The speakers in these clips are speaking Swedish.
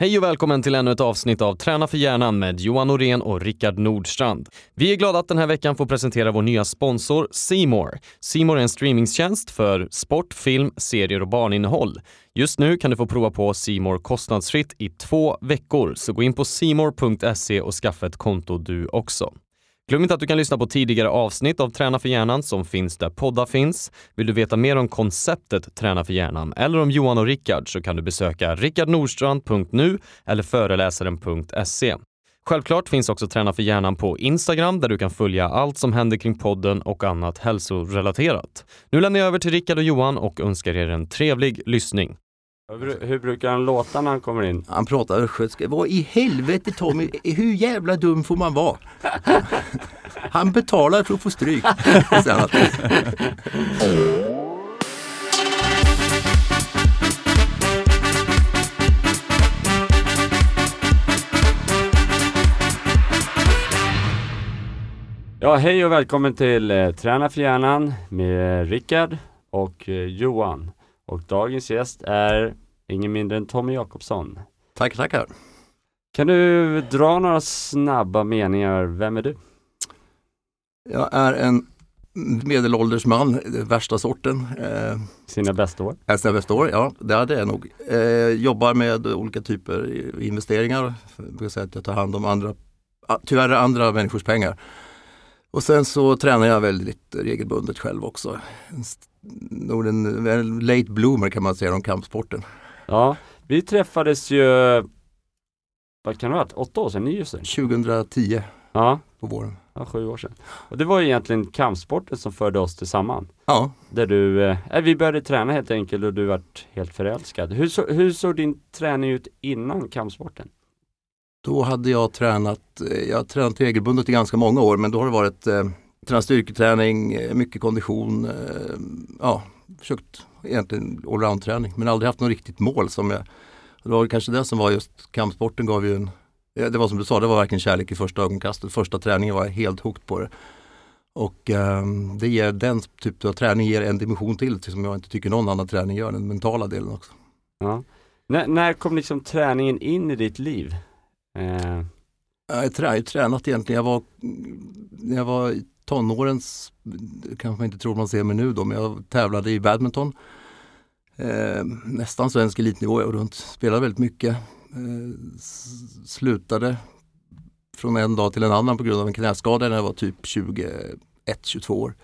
Hej och välkommen till ännu ett avsnitt av Träna för hjärnan med Johan Norén och Rickard Nordstrand. Vi är glada att den här veckan få presentera vår nya sponsor Simor. Simor är en streamingtjänst för sport, film, serier och barninnehåll. Just nu kan du få prova på Simor kostnadsfritt i två veckor, så gå in på simor.se och skaffa ett konto du också. Glöm inte att du kan lyssna på tidigare avsnitt av Träna för hjärnan som finns där poddar finns. Vill du veta mer om konceptet Träna för hjärnan eller om Johan och Rickard så kan du besöka rickardnordstrand.nu eller föreläsaren.se. Självklart finns också Träna för hjärnan på Instagram där du kan följa allt som händer kring podden och annat hälsorelaterat. Nu lämnar jag över till Rickard och Johan och önskar er en trevlig lyssning. Hur brukar han låta när han kommer in? Han pratar östgötska. Vad i helvete Tommy, hur jävla dum får man vara? Han betalar för att få stryk. Ja, hej och välkommen till eh, Träna för hjärnan med Rickard och eh, Johan. Och dagens gäst är ingen mindre än Tommy Jakobsson. Tackar, tackar. Kan du dra några snabba meningar? Vem är du? Jag är en medelålders man, värsta sorten. Eh, Sina bästa år? Sina bästa år, ja det är det nog. Eh, jobbar med olika typer av investeringar. Jag säga att jag tar hand om andra, tyvärr andra människors pengar. Och sen så tränar jag väldigt regelbundet själv också. Nog en, late bloomer kan man säga om kampsporten. Ja, vi träffades ju, vad kan det ha varit, åtta år sedan? Nio sedan? 2010 ja. på våren. Ja, sju år sedan. Och det var egentligen kampsporten som förde oss tillsammans. Ja. Där du, eh, vi började träna helt enkelt och du vart helt förälskad. Hur, så, hur såg din träning ut innan kampsporten? Då hade jag tränat, eh, jag har tränat regelbundet i ganska många år men då har det varit eh, tränat styrketräning, eh, mycket kondition, eh, ja, försökt egentligen allround-träning men aldrig haft något riktigt mål som jag, det var kanske det som var just kampsporten gav ju en, det var som du sa, det var verkligen kärlek i första ögonkastet. Första träningen var jag helt hooked på det. Och um, det ger den typen av träning ger en dimension till som jag inte tycker någon annan träning gör, den mentala delen också. Ja. När kom liksom träningen in i ditt liv? Eh. Jag har tränat egentligen, jag var, när jag var i tonårens, kanske man inte tror man ser mig nu då, men jag tävlade i badminton. Eh, nästan svensk elitnivå, jag runt, spelade väldigt mycket. Eh, slutade från en dag till en annan på grund av en knäskada när jag var typ 21-22 år.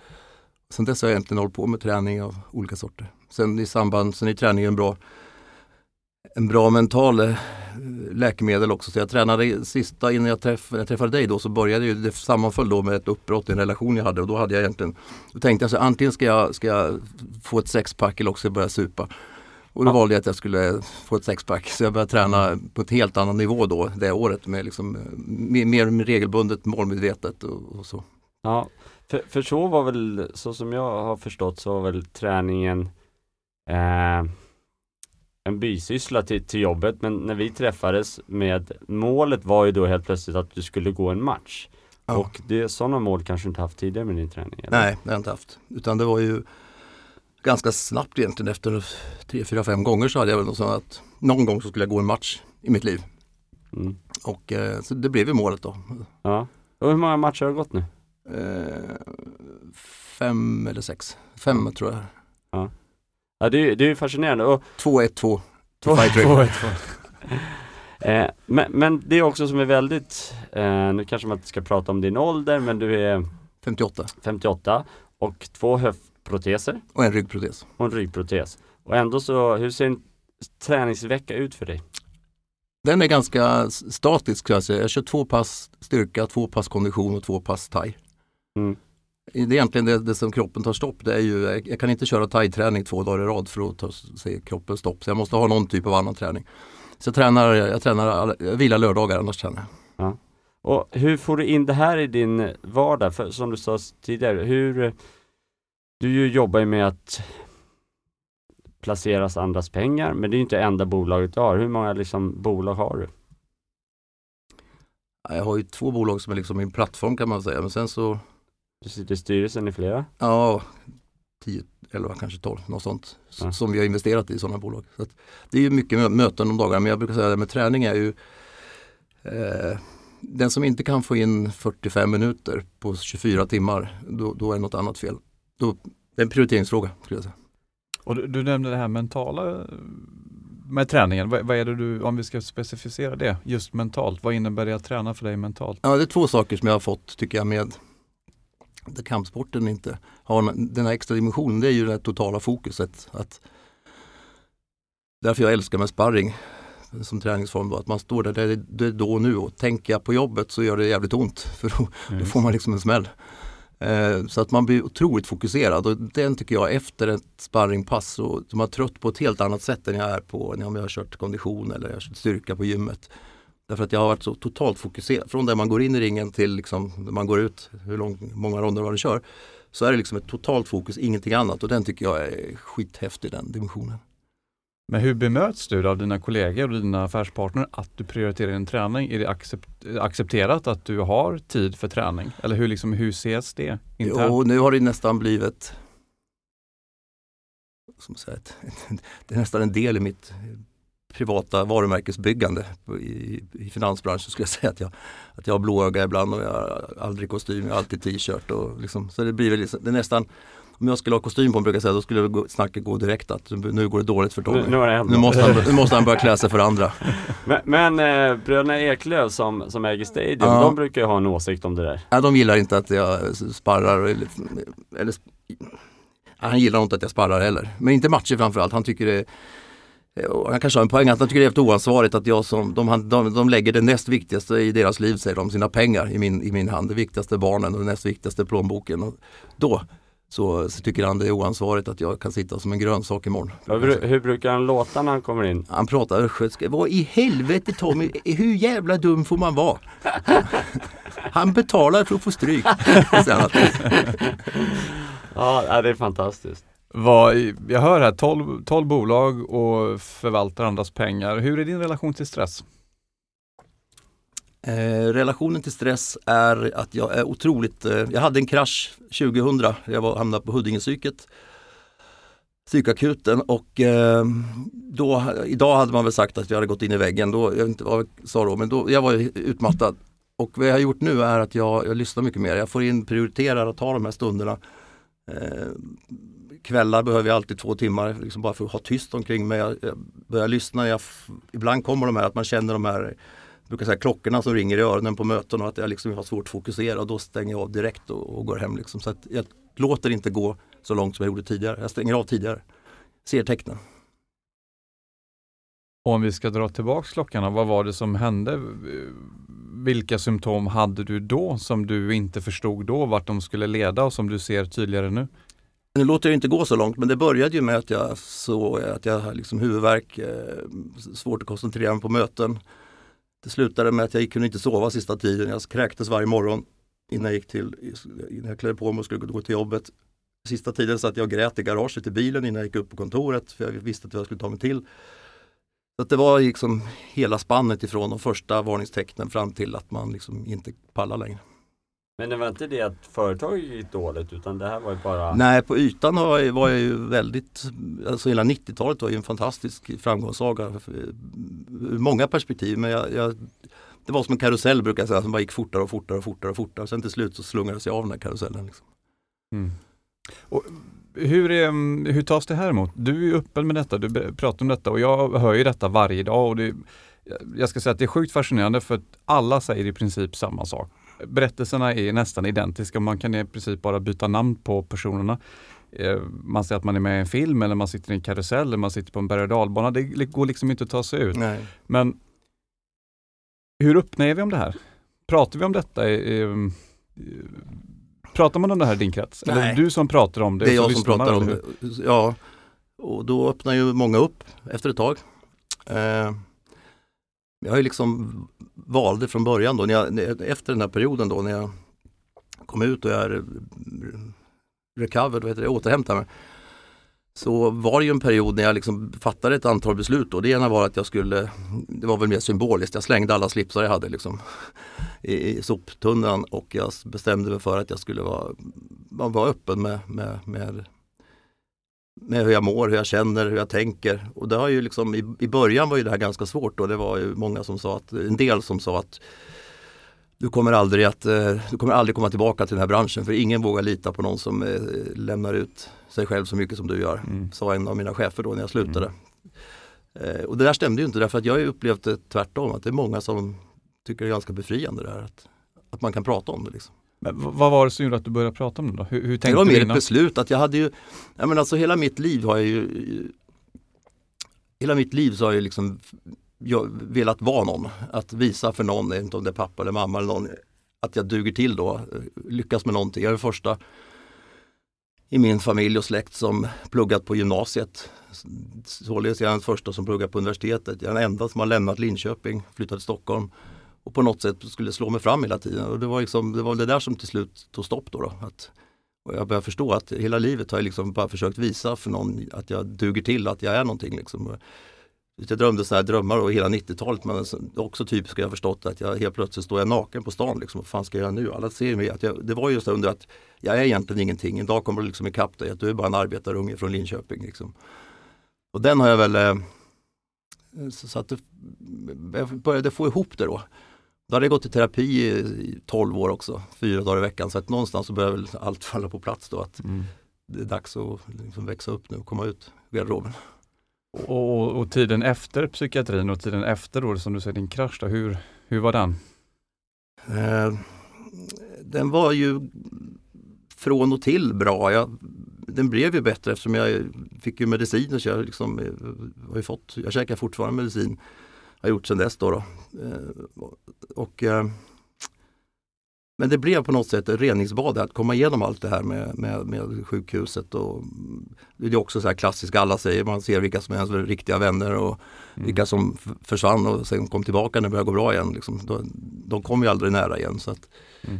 Sen dess har jag egentligen hållit på med träning av olika sorter. Sen i samband, sen är träningen bra en bra mental eh, läkemedel också. Så jag tränade sista innan jag, träff, jag träffade dig då så började ju, det sammanföll då med ett uppbrott i en relation jag hade och då hade jag egentligen, då tänkte jag så antingen ska jag, ska jag få ett sexpack eller också börja supa. Och då ja. valde jag att jag skulle få ett sexpack så jag började träna på ett helt annan nivå då det året med liksom mer, mer regelbundet, målmedvetet och, och så. Ja, för, för så var väl, så som jag har förstått så var väl träningen eh en bisyssla till, till jobbet men när vi träffades med målet var ju då helt plötsligt att du skulle gå en match. Ja. Och det, sådana mål kanske du inte haft tidigare med din träning? Eller? Nej, det har jag inte haft. Utan det var ju ganska snabbt egentligen efter tre, fyra, fem gånger så hade jag väl något sånt att någon gång så skulle jag gå en match i mitt liv. Mm. Och eh, så det blev ju målet då. Ja. Och hur många matcher har du gått nu? Eh, fem eller sex. Fem tror jag. Ja. Ja det, det är ju fascinerande. 2-1-2. eh, men, men det är också som är väldigt, eh, nu kanske man inte ska prata om din ålder men du är 58. 58 och två höftproteser. Och en ryggprotes. Och en ryggprotes. Och ändå så, hur ser en träningsvecka ut för dig? Den är ganska statisk ska jag säga. Jag kör två pass styrka, två pass kondition och två pass thai. Mm. Det är egentligen det, det, som kroppen tar stopp. Det är ju, jag kan inte köra thai-träning två dagar i rad för att ta se kroppen stopp. Så jag måste ha någon typ av annan träning. Så jag tränar, jag tränar, jag vilar lördagar annars tränar jag. Ja. Och hur får du in det här i din vardag? För, som du sa tidigare, hur du jobbar ju med att placeras andras pengar, men det är inte enda bolaget du har. Hur många liksom, bolag har du? Jag har ju två bolag som är liksom min plattform kan man säga, men sen så du sitter i styrelsen i flera? Ja, tio, 11, kanske 12, något sånt. Ja. Som vi har investerat i sådana bolag. Så att det är ju mycket mö- möten om dagarna men jag brukar säga det med träning är ju eh, den som inte kan få in 45 minuter på 24 timmar, då, då är det något annat fel. Då, det är en prioriteringsfråga skulle jag säga. Och du, du nämnde det här mentala eh, med träningen. Vad, vad är det du, om vi ska specificera det, just mentalt, vad innebär det att träna för dig mentalt? Ja, det är två saker som jag har fått tycker jag med där kampsporten inte har den här extra dimensionen. Det är ju det totala fokuset. Att därför jag älskar med sparring som träningsform. Då, att man står där, det är, det är då och nu och tänker jag på jobbet så gör det jävligt ont. För då, då får man liksom en smäll. Eh, så att man blir otroligt fokuserad och den tycker jag efter ett sparringpass så, så man är trött på ett helt annat sätt än jag är på när jag har kört kondition eller jag har kört styrka på gymmet. Därför att jag har varit så totalt fokuserad. Från där man går in i ringen till liksom, när man går ut, hur lång, många ronder man kör. Så är det liksom ett totalt fokus, ingenting annat och den tycker jag är skithäftig den dimensionen. Men hur bemöts du av dina kollegor och dina affärspartner att du prioriterar din träning? Är det accept, accepterat att du har tid för träning? Eller hur, liksom, hur ses det internt? Och nu har det nästan blivit som säga, det är nästan en del i mitt privata varumärkesbyggande i, i finansbranschen skulle jag säga att jag, att jag har blåöga ibland och jag har aldrig kostym, jag har alltid t-shirt. Och liksom, så det blir väl liksom, det är nästan, om jag skulle ha kostym på mig brukar jag säga, då skulle gå, snacket gå direkt att nu går det dåligt för Tommy. Nu, nu, Nu måste, han, nu måste han börja klä sig för andra. Men, men eh, bröderna Eklöf som, som äger Stadium, Ja. de brukar ju ha en åsikt om det där. Ja, de gillar inte att jag sparrar. Eller, eller, han gillar inte att jag sparrar heller. Men inte matcher framförallt. Han tycker det och han kanske har en poäng att han tycker det är helt oansvarigt att jag som, de, de, de lägger det näst viktigaste i deras liv, säger de, sina pengar i min, i min hand. Det viktigaste barnen och det näst viktigaste plånboken. Och då så, så tycker han det är oansvarigt att jag kan sitta som en grönsak imorgon. Hur, hur brukar han låta när han kommer in? Han pratar östgötska. Vad i helvete Tommy, hur jävla dum får man vara? Han betalar för att få stryk. ja, det är fantastiskt. Vad, jag hör här 12, 12 bolag och förvaltar andras pengar. Hur är din relation till stress? Eh, relationen till stress är att jag är otroligt, eh, jag hade en krasch 2000, jag var, hamnade på Huddingepsyket, psykakuten och eh, då, idag hade man väl sagt att jag hade gått in i väggen, då, jag vet inte vad jag sa då, men då, jag var utmattad. Och vad jag har gjort nu är att jag, jag lyssnar mycket mer, jag får in, prioriterar att ta de här stunderna. Eh, Kvällar behöver jag alltid två timmar liksom bara för att ha tyst omkring mig. Jag, jag börjar lyssna, jag, ibland kommer de här att man känner de här brukar säga klockorna som ringer i öronen på möten och att jag liksom har svårt att fokusera och då stänger jag av direkt och, och går hem. Liksom. Så att jag låter inte gå så långt som jag gjorde tidigare. Jag stänger av tidigare. Ser tecknen. Och om vi ska dra tillbaks klockan, vad var det som hände? Vilka symptom hade du då som du inte förstod då vart de skulle leda och som du ser tydligare nu? Nu låter jag inte gå så långt men det började ju med att jag såg att jag hade liksom huvudvärk, eh, svårt att koncentrera mig på möten. Det slutade med att jag kunde inte sova sista tiden. Jag kräktes varje morgon innan jag gick till, innan jag klädde på mig och skulle gå till jobbet. Sista tiden satt jag och grät i garaget i bilen innan jag gick upp på kontoret för jag visste att jag skulle ta mig till. Så att det var liksom hela spannet ifrån de första varningstecknen fram till att man liksom inte pallar längre. Men det var inte det att företaget gick dåligt utan det här var ju bara Nej, på ytan var jag, var jag ju väldigt, alltså hela 90-talet var ju en fantastisk framgångssaga ur många perspektiv. Men jag, jag, det var som en karusell brukar jag säga, som bara gick fortare och fortare och fortare och fortare. Sen till slut så slungades jag av den här karusellen. Liksom. Mm. Och hur, är, hur tas det här emot? Du är ju öppen med detta, du pratar om detta och jag hör ju detta varje dag. Och det, jag ska säga att det är sjukt fascinerande för att alla säger i princip samma sak. Berättelserna är nästan identiska, man kan i princip bara byta namn på personerna. Eh, Man säger att man är med i en film eller man sitter i en karusell eller man sitter på en berg och dalbana. Det går liksom inte att ta sig ut. Nej. Men hur öppna är vi om det här? Pratar vi om detta? Pratar man om det här i din krets? Eller är Nej. det du som pratar om det? Det är jag som pratar om eller det. Ja, och då öppnar ju många upp efter ett tag. Eh, jag har ju liksom valde från början då, när jag, efter den här perioden då när jag kom ut och jag är recovered, vad heter det, återhämtade mig. Så var det ju en period när jag liksom fattade ett antal beslut. Och det ena var att jag skulle, det var väl mer symboliskt, jag slängde alla slipsar jag hade liksom i, i soptunnan och jag bestämde mig för att jag skulle vara, vara öppen med, med, med med hur jag mår, hur jag känner, hur jag tänker. Och det har ju liksom, i, i början var ju det här ganska svårt och det var ju många som sa att, en del som sa att du kommer aldrig att, eh, du kommer aldrig komma tillbaka till den här branschen för ingen vågar lita på någon som eh, lämnar ut sig själv så mycket som du gör. Mm. Sa en av mina chefer då när jag slutade. Mm. Eh, och det där stämde ju inte därför att jag har upplevt det tvärtom, att det är många som tycker det är ganska befriande det här. Att, att man kan prata om det. Liksom. Men vad var det som gjorde att du började prata om det då? Hur, hur tänkte det var mer ett beslut att jag hade ju, ja men alltså hela mitt liv har jag ju Hela mitt liv så har jag liksom jag velat vara någon. Att visa för någon, inte om det är pappa eller mamma eller någon, att jag duger till då, lyckas med någonting. Jag är den första i min familj och släkt som pluggat på gymnasiet. Således är jag den första som pluggar på universitetet. Jag är den enda som har lämnat Linköping, flyttat till Stockholm och på något sätt skulle slå mig fram hela tiden. Och det var, liksom, det, var det där som till slut tog stopp. Då, då att, och jag började förstå att hela livet har jag liksom bara försökt visa för någon att jag duger till, att jag är någonting. Liksom. Jag drömde sådana här drömmar och hela 90-talet men också typiskt har jag förstått att jag helt plötsligt står jag naken på stan. Liksom. Vad fan ska jag göra nu? Alla ser mig. Att jag, det var just under att jag är egentligen ingenting. En dag kommer det liksom ikapp dig att du är bara en arbetarunge från Linköping. Liksom. Och den har jag väl eh, så att det, jag började få ihop det då. Då hade jag gått i terapi i 12 år också, fyra dagar i veckan. Så att någonstans så började väl allt falla på plats då. Att mm. Det är dags att liksom växa upp nu och komma ut ur garderoben. Och, och, tiden efter psykiatrin och tiden efter då, som du säger din krasch, då, hur, hur var den? Eh, den var ju från och till bra. Jag, den blev ju bättre eftersom jag fick ju mediciner så jag liksom, eh, har fått, jag käkar fortfarande medicin. Har gjort sedan dess då. då. Eh, och, eh, men det blev på något sätt ett reningsbad att komma igenom allt det här med, med, med sjukhuset. Och det är också så här klassiskt, alla säger, man ser vilka som är ens riktiga vänner och mm. vilka som försvann och sen kom tillbaka när det började gå bra igen. Liksom. De, de kom ju aldrig nära igen. Så att, mm.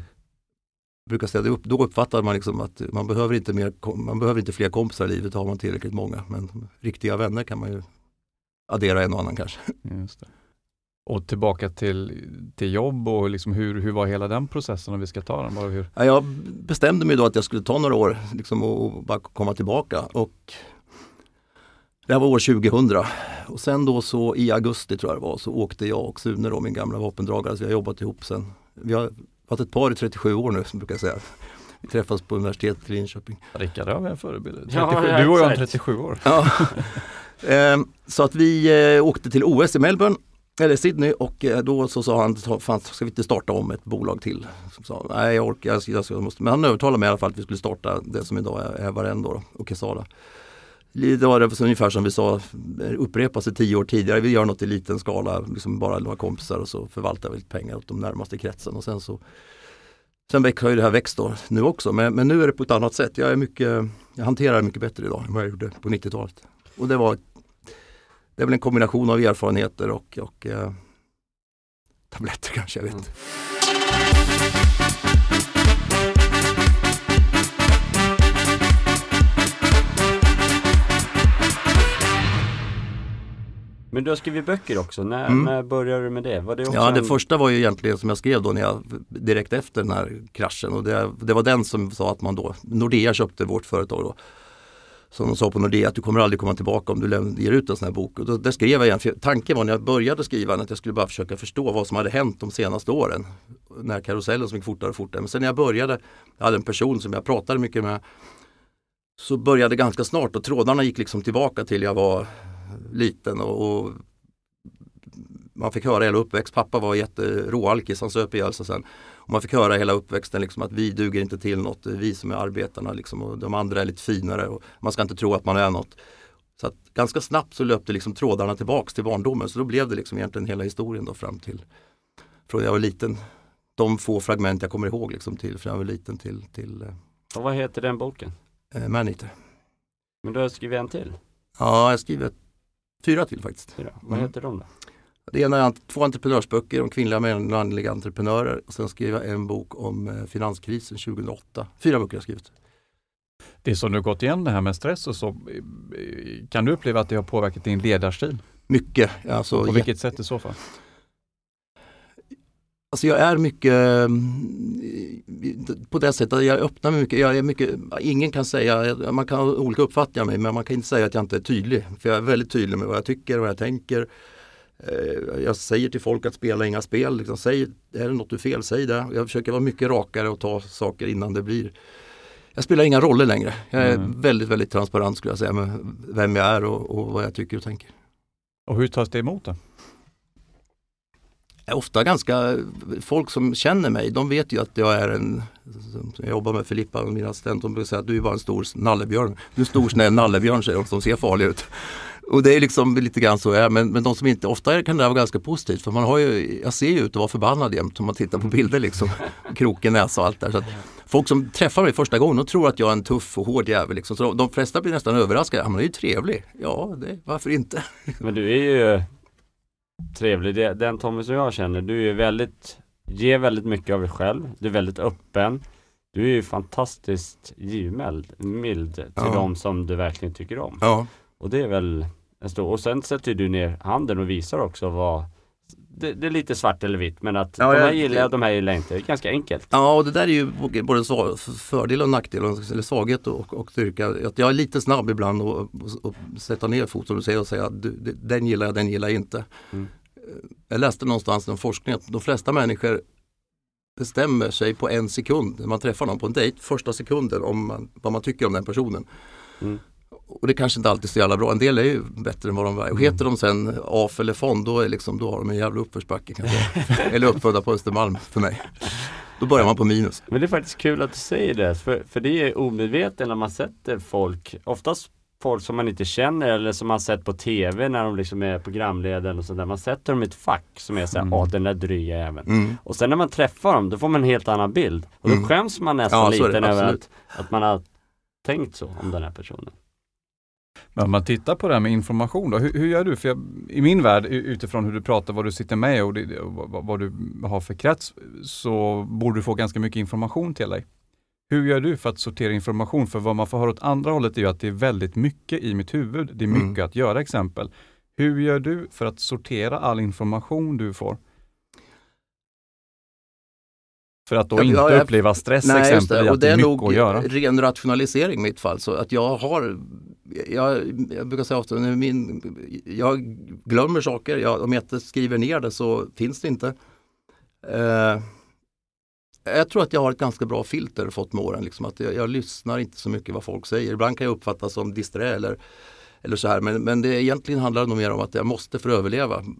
brukar säga, upp, då uppfattar man liksom att man behöver, inte mer, man behöver inte fler kompisar i livet, har man tillräckligt många. Men riktiga vänner kan man ju addera en och annan kanske. Just det. Och tillbaka till, till jobb och liksom hur, hur var hela den processen om vi ska ta den? Bara hur? Ja, jag bestämde mig då att jag skulle ta några år liksom, och bara komma tillbaka. Och det här var år 2000 och sen då så i augusti tror jag det var så åkte jag och Sune då, min gamla vapendragare, så vi har jobbat ihop sen. Vi har varit ett par i 37 år nu som brukar jag säga. Vi träffas på universitetet i Linköping. Rickard har vi en förebild. Ja, du och jag är 37 år. Ja. Ehm, så att vi eh, åkte till OS i Melbourne eller Sydney och eh, då så sa han, fan ska vi inte starta om ett bolag till? Som sa, Nej jag orkar, jag, jag, jag måste. men han övertalade mig i alla fall att vi skulle starta det som idag är, är och Kesala. Det var ungefär som vi sa, eh, upprepa sig tio år tidigare. Vi gör något i liten skala, liksom bara några kompisar och så förvaltar vi lite pengar åt de närmaste kretsen och sen så Sen har ju det här växt då, nu också, men, men nu är det på ett annat sätt. Jag, är mycket, jag hanterar det mycket bättre idag än vad jag gjorde på 90-talet. Och det var det är väl en kombination av erfarenheter och, och eh, tabletter kanske, jag vet inte. Mm. Men du har skrivit böcker också, när, mm. när började du med det? Var det ja, en... det första var ju egentligen som jag skrev då när jag, direkt efter den här kraschen och det, det var den som sa att man då, Nordea köpte vårt företag då som de sa på Nordea att du kommer aldrig komma tillbaka om du ger ut en sån här bok. Och då, där skrev jag igen, för tanken var när jag började skriva att jag skulle bara försöka förstå vad som hade hänt de senaste åren. När karusellen som gick fortare och fortare. Men sen när jag började, jag hade en person som jag pratade mycket med, så började ganska snart och trådarna gick liksom tillbaka till jag var liten och, och man fick höra hela uppväxt. Pappa var jätteråalkis, han söp ihjäl sig sen. Och man fick höra hela uppväxten liksom att vi duger inte till något, vi som är arbetarna liksom, och de andra är lite finare och man ska inte tro att man är något. Så att ganska snabbt så löpte liksom trådarna tillbaks till barndomen så då blev det liksom egentligen hela historien då fram till från jag var liten. De få fragment jag kommer ihåg liksom till från jag var liten till, till eh, Och vad heter den boken? Eh, Maneater. Men du har skrivit en till? Ja, jag har skrivit fyra till faktiskt. Fyra. Vad mm. heter de då? Det ena är två entreprenörsböcker om kvinnliga och manliga entreprenörer och sen skrev jag en bok om eh, finanskrisen 2008. Fyra böcker har jag skrivit. Det som du gått igenom det här med stress och så, kan du uppleva att det har påverkat din ledarstil? Mycket. Alltså, på vilket sätt i så fall? Alltså jag är mycket på det sättet, jag öppnar mig mycket. Jag är mycket. Ingen kan säga, man kan ha olika uppfattningar om mig men man kan inte säga att jag inte är tydlig. För jag är väldigt tydlig med vad jag tycker och vad jag tänker. Eh, jag säger till folk att spela inga spel. Liksom, säg, är det något du fel, säg det. Jag försöker vara mycket rakare och ta saker innan det blir jag spelar inga roller längre. Jag är mm. väldigt, väldigt transparent skulle jag säga med vem jag är och, och vad jag tycker och tänker. Och hur tas det emot då? ofta ganska, folk som känner mig, de vet ju att jag är en, jag jobbar med Filippa och min assistent, de brukar säga att du är bara en stor nallebjörn. Du är en stor snäll nallebjörn säger de, som ser farlig ut. Och det är liksom lite grann så jag är, men, men de som inte, ofta kan det vara ganska positivt för man har ju, jag ser ju ut att vara förbannad jämt om man tittar på bilder liksom. Kroken, näsa och allt där. Så folk som träffar mig första gången, de tror att jag är en tuff och hård jävel. Liksom. Så de, de flesta blir nästan överraskade, men är ju trevlig. Ja, det, varför inte? Men du är ju trevlig. Den Tommy som jag känner, du är väldigt, ger väldigt mycket av dig själv. Du är väldigt öppen. Du är ju fantastiskt givmild mild till ja. de som du verkligen tycker om. Ja. Och det är väl en stor, och sen sätter du ner handen och visar också vad det, det, är lite svart eller vitt men att ja, de här gillar jag, de här gillar jag inte. Det är ganska enkelt. Ja och det där är ju både fördel och nackdel, eller svaghet och, och styrka. Att jag är lite snabb ibland och, och, och sätta ner foten och säga, och säga att du, den gillar jag, den gillar jag inte. Mm. Jag läste någonstans en forskning att de flesta människor bestämmer sig på en sekund när man träffar någon på en dejt, första sekunden om man, vad man tycker om den personen. Mm. Och det kanske inte alltid är så jävla bra. En del är ju bättre än vad de är. Och heter de sen AF eller FON då, är liksom, då har de en jävla uppförsbacke. eller uppfödda på Östermalm för mig. Då börjar man på minus. Men det är faktiskt kul att du säger det. För, för det är omedvetet när man sätter folk, oftast folk som man inte känner eller som man sett på TV när de liksom är programledare och sådär. Man sätter dem i ett fack som är såhär, mm. åh den där dryga jäveln. Mm. Och sen när man träffar dem, då får man en helt annan bild. Och då mm. skäms man nästan ja, lite över att, att man har tänkt så om den här personen. Men om man tittar på det här med information då, hur, hur gör du? För jag, I min värld, utifrån hur du pratar, vad du sitter med och, det, och vad, du har för krets, så borde du få ganska mycket information till dig. Hur gör du för att sortera information? För vad man får höra åt andra hållet är ju att det är väldigt mycket i mitt huvud. Det är mycket mm. att göra exempel. Hur gör du för att sortera all information du får? För att då ja, inte jag, uppleva stress nej, exempel det, är, det är göra. ren rationalisering i mitt fall. Så att jag har, jag, jag brukar säga ofta, min, jag glömmer saker. Jag, om jag inte skriver ner det så finns det inte. Eh, jag tror att jag har ett ganska bra filter fått med åren. Liksom, att jag, jag, lyssnar inte så mycket vad folk säger. Ibland kan jag uppfattas som disträ eller, eller så här. Men, men det egentligen handlar nog mer om att jag måste för att överleva mm,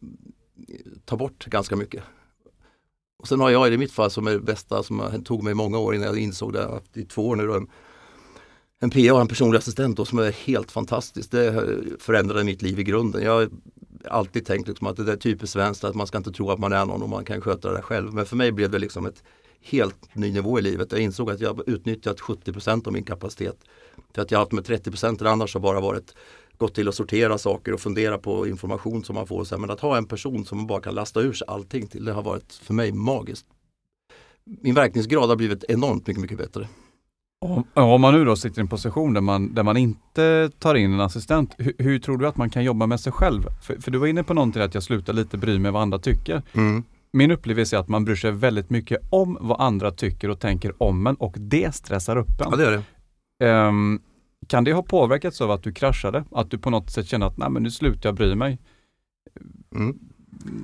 ta bort ganska mycket. Och sen har jag i mitt fall som är det bästa som tog mig många år innan jag insåg det, i två år nu, en, PA och en personlig assistent då, som är helt fantastisk. Det förändrade mitt liv i grunden. Jag har alltid tänkt liksom att det är typiskt svenskt att man ska inte tro att man är någon och man kan sköta det själv. Men för mig blev det liksom ett helt ny nivå i livet. Jag insåg att jag utnyttjat 70% av min kapacitet. För att jag haft med 30% annars har bara varit gått till att sortera saker och fundera på information som man får. Så men att ha en person som man bara kan lasta ur sig allting till, det har varit för mig magiskt. Min verkningsgrad har blivit enormt mycket, mycket bättre. Om man nu då sitter i en position där man, där man inte tar in en assistent, hur, hur tror du att man kan jobba med sig själv? För, för, du var inne på någonting att jag slutar lite bry mig vad andra tycker. Mm. Min upplevelse är att man bryr sig väldigt mycket om vad andra tycker och tänker om en och det stressar upp en. Ja, det gör det. Um, kan det ha påverkats av att du kraschade? Att du på något sätt känner att nej men nu slutar jag bry mig? Mm.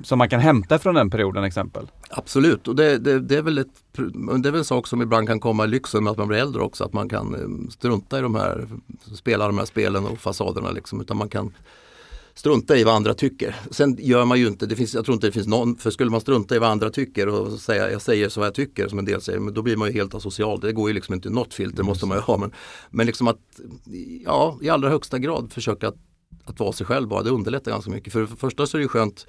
Som man kan hämta från den perioden exempel? Absolut, och det, det, det, är väl ett, det är väl en sak som ibland kan komma i lyxen med att man blir äldre också. Att man kan eh, strunta i de här, spela de här spelen och fasaderna liksom. Utan man kan strunta i vad andra tycker. Sen gör man ju inte, det finns, jag tror inte det finns någon, för skulle man strunta i vad andra tycker och säga jag säger så vad jag tycker som en del säger, men då blir man ju helt asocial. Det går ju liksom inte, något filter måste man ju ha. Men, men liksom att, ja i allra högsta grad försöka att, att vara sig själv bara, det underlättar ganska mycket. För, det första så är det skönt att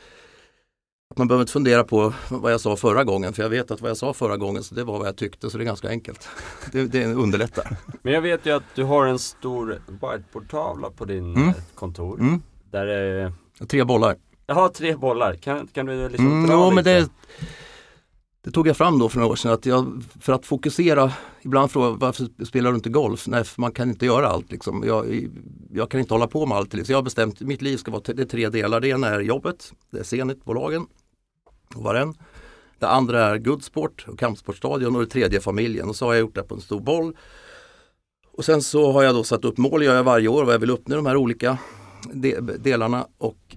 man behöver inte fundera på vad jag sa förra gången för jag vet att vad jag sa förra gången så det var vad jag tyckte så det är ganska enkelt. Det, det underlättar. Men jag vet ju att du har en stor whiteboardtavla på din mm. kontor. Mm. Där är... Tre bollar. Jaha, tre bollar. Kan, kan du liksom mm, dra ja, lite? Men det, det tog jag fram då för några år sedan. Att jag, för att fokusera, ibland frågar varför spelar du inte golf? Nej, för man kan inte göra allt. Liksom. Jag, jag kan inte hålla på med allt. Så Jag har bestämt att mitt liv ska vara det är tre delar. Det ena är jobbet, det är Zenit-bolagen. Och varen. Det andra är Goodsport och kampsportstadion och det tredje är familjen. Och så har jag gjort det på en stor boll. Och sen så har jag då satt upp mål, gör jag varje år, vad jag vill uppnå de här olika delarna. Och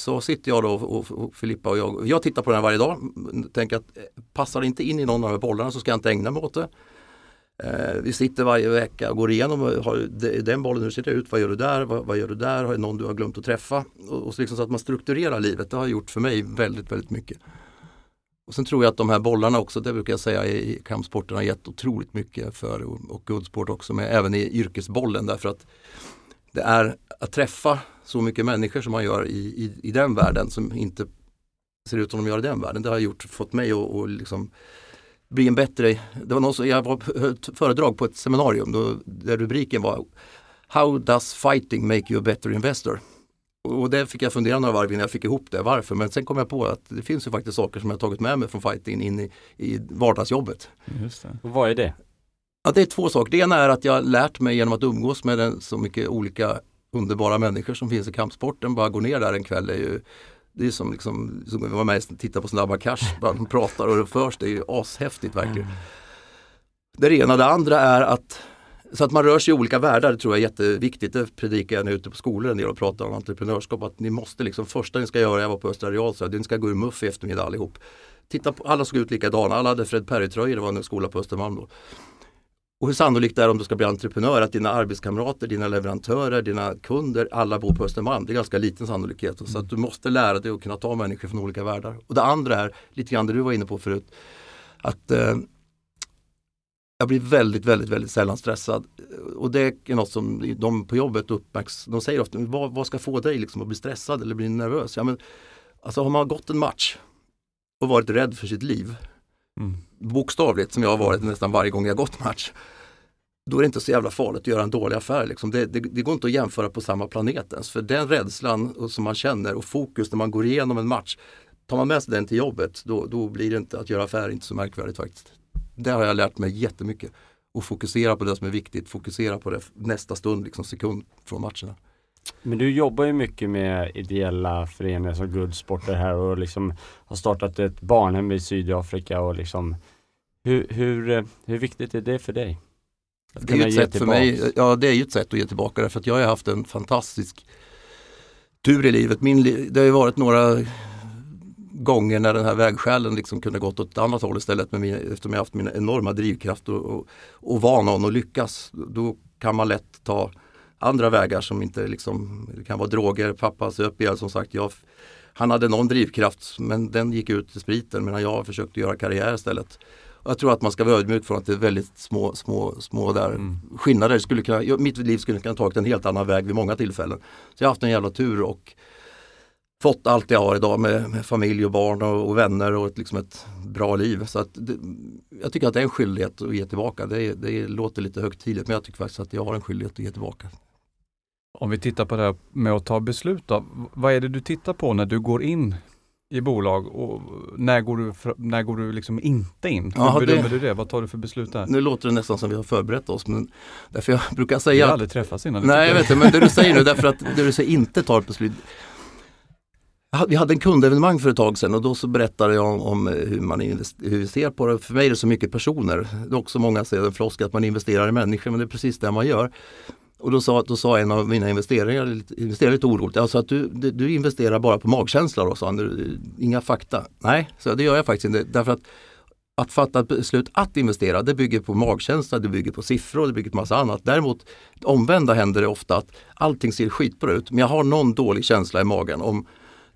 så sitter jag då och, och Filippa och jag, jag tittar på den varje dag. Tänker att eh, passar det inte in i någon av de här bollarna så ska jag inte ägna mig åt det. Eh, vi sitter varje vecka och går igenom, eh, har den bollen, hur ser det ut, vad gör du där, vad, vad gör du där, har det någon du har glömt att träffa? Och, och så, liksom så att man strukturerar livet, det har gjort för mig väldigt, väldigt mycket. Och sen tror jag att de här bollarna också, det brukar jag säga i kampsporten har gett otroligt mycket för och, och också, men även i yrkesbollen därför att det är att träffa så mycket människor som man gör i, i, i den världen som inte ser ut som de gör i den världen. Det har gjort, fått mig att och liksom bli en bättre, det var någon som, jag var ett föredrag på ett seminarium då, där rubriken var How does fighting make you a better investor? Och det fick jag fundera några varv innan jag fick ihop det, varför. Men sen kom jag på att det finns ju faktiskt saker som jag tagit med mig från fighting in i, i vardagsjobbet. Just det. Och vad är det? Ja, det är två saker. Det ena är att jag lärt mig genom att umgås med den, så mycket olika underbara människor som finns i kampsporten. Bara gå ner där en kväll är ju det är som liksom, som att vara med och titta på Snabba Cash, bara de pratar och det förs, det är ju ashäftigt verkligen. Det ena, det andra är att så att man rör sig i olika världar det tror jag är jätteviktigt. Det predikar jag när jag är ute på skolor en del och pratar om entreprenörskap. Att ni måste liksom, första ni ska göra, jag var på Östra Real, ni ska gå ur muff i eftermiddag allihop. Titta på, alla såg ut likadana, alla hade Fred Perry-tröjor, det var en skola på Östermalm då. Och hur sannolikt är det om du ska bli entreprenör att dina arbetskamrater, dina leverantörer, dina kunder, alla bor på Östermalm. Det är ganska liten sannolikhet. Så att du måste lära dig att kunna ta människor från olika världar. Och det andra är, lite grann det du var inne på förut, att eh, jag blir väldigt, väldigt, väldigt sällan stressad. Och det är något som de på jobbet uppmärksammar. De säger ofta, vad, vad ska få dig liksom att bli stressad eller bli nervös? Ja, men, alltså har man gått en match och varit rädd för sitt liv mm bokstavligt som jag har varit nästan varje gång jag gått match. Då är det inte så jävla farligt att göra en dålig affär. Liksom. Det, det, det, går inte att jämföra på samma planet ens. För den rädslan som man känner och fokus när man går igenom en match. Tar man med sig den till jobbet då, då blir det inte att göra affär inte så märkvärdigt faktiskt. Det har jag lärt mig jättemycket. Och fokusera på det som är viktigt, fokusera på det nästa stund, liksom sekund från matcherna. Men du jobbar ju mycket med ideella föreningar som Good Sporter här och liksom har startat ett barnhem i Sydafrika och liksom hur, hur, hur viktigt är det för dig? Det är, ett sätt för mig, ja, det är ju ett sätt att ge tillbaka därför att jag har haft en fantastisk tur i livet. Min, det har ju varit några gånger när den här vägskälen liksom kunde gått åt ett annat håll istället med min, eftersom jag haft min enorma drivkraft och, och, och någon och lyckas. Då kan man lätt ta andra vägar som inte liksom, det kan vara droger, pappa söp ihjäl som sagt. Jag, han hade någon drivkraft men den gick ut i spriten medan jag försökte göra karriär istället. Och jag tror att man ska vara ödmjuk från att det är väldigt små, små, små där mm. skillnader. Skulle kunna, mitt liv skulle kunna tagit en helt annan väg vid många tillfällen. Så jag har haft en jävla tur och fått allt jag har idag med, med familj och barn och, och, vänner och ett, liksom ett bra liv. Så att det, jag tycker att det är en skyldighet att ge tillbaka. Det, det låter lite högtidligt men jag tycker faktiskt att jag har en skyldighet att ge tillbaka. Om vi tittar på det här med att ta beslut då. Vad är det du tittar på när du går in i bolag och när går du, när går du liksom inte in? Hur Aha, bedömer det, du det? Vad tar du för beslut där? Nu låter det nästan som vi har förberett oss men därför jag brukar säga... Vi har aldrig träffats innan. Nej jag vet inte men det du säger nu därför att det du säger inte tar ett beslut. Vi hade en kundevenemang för ett tag sedan och då så berättade jag om, om hur man hur vi ser på det. För mig är det så mycket personer. Det är också många säger en flosk att man investerar i människor men det är precis det man gör. Och då sa, då sa en av mina investerare, investerare lite oroligt, sa att du, du investerar bara på magkänsla då, sa han, inga fakta. Nej, så det gör jag faktiskt inte. Därför att att fatta ett beslut att investera, det bygger på magkänsla, det bygger på siffror, det bygger på massa annat. Däremot omvända händer det ofta att allting ser skitbra ut, men jag har någon dålig känsla i magen om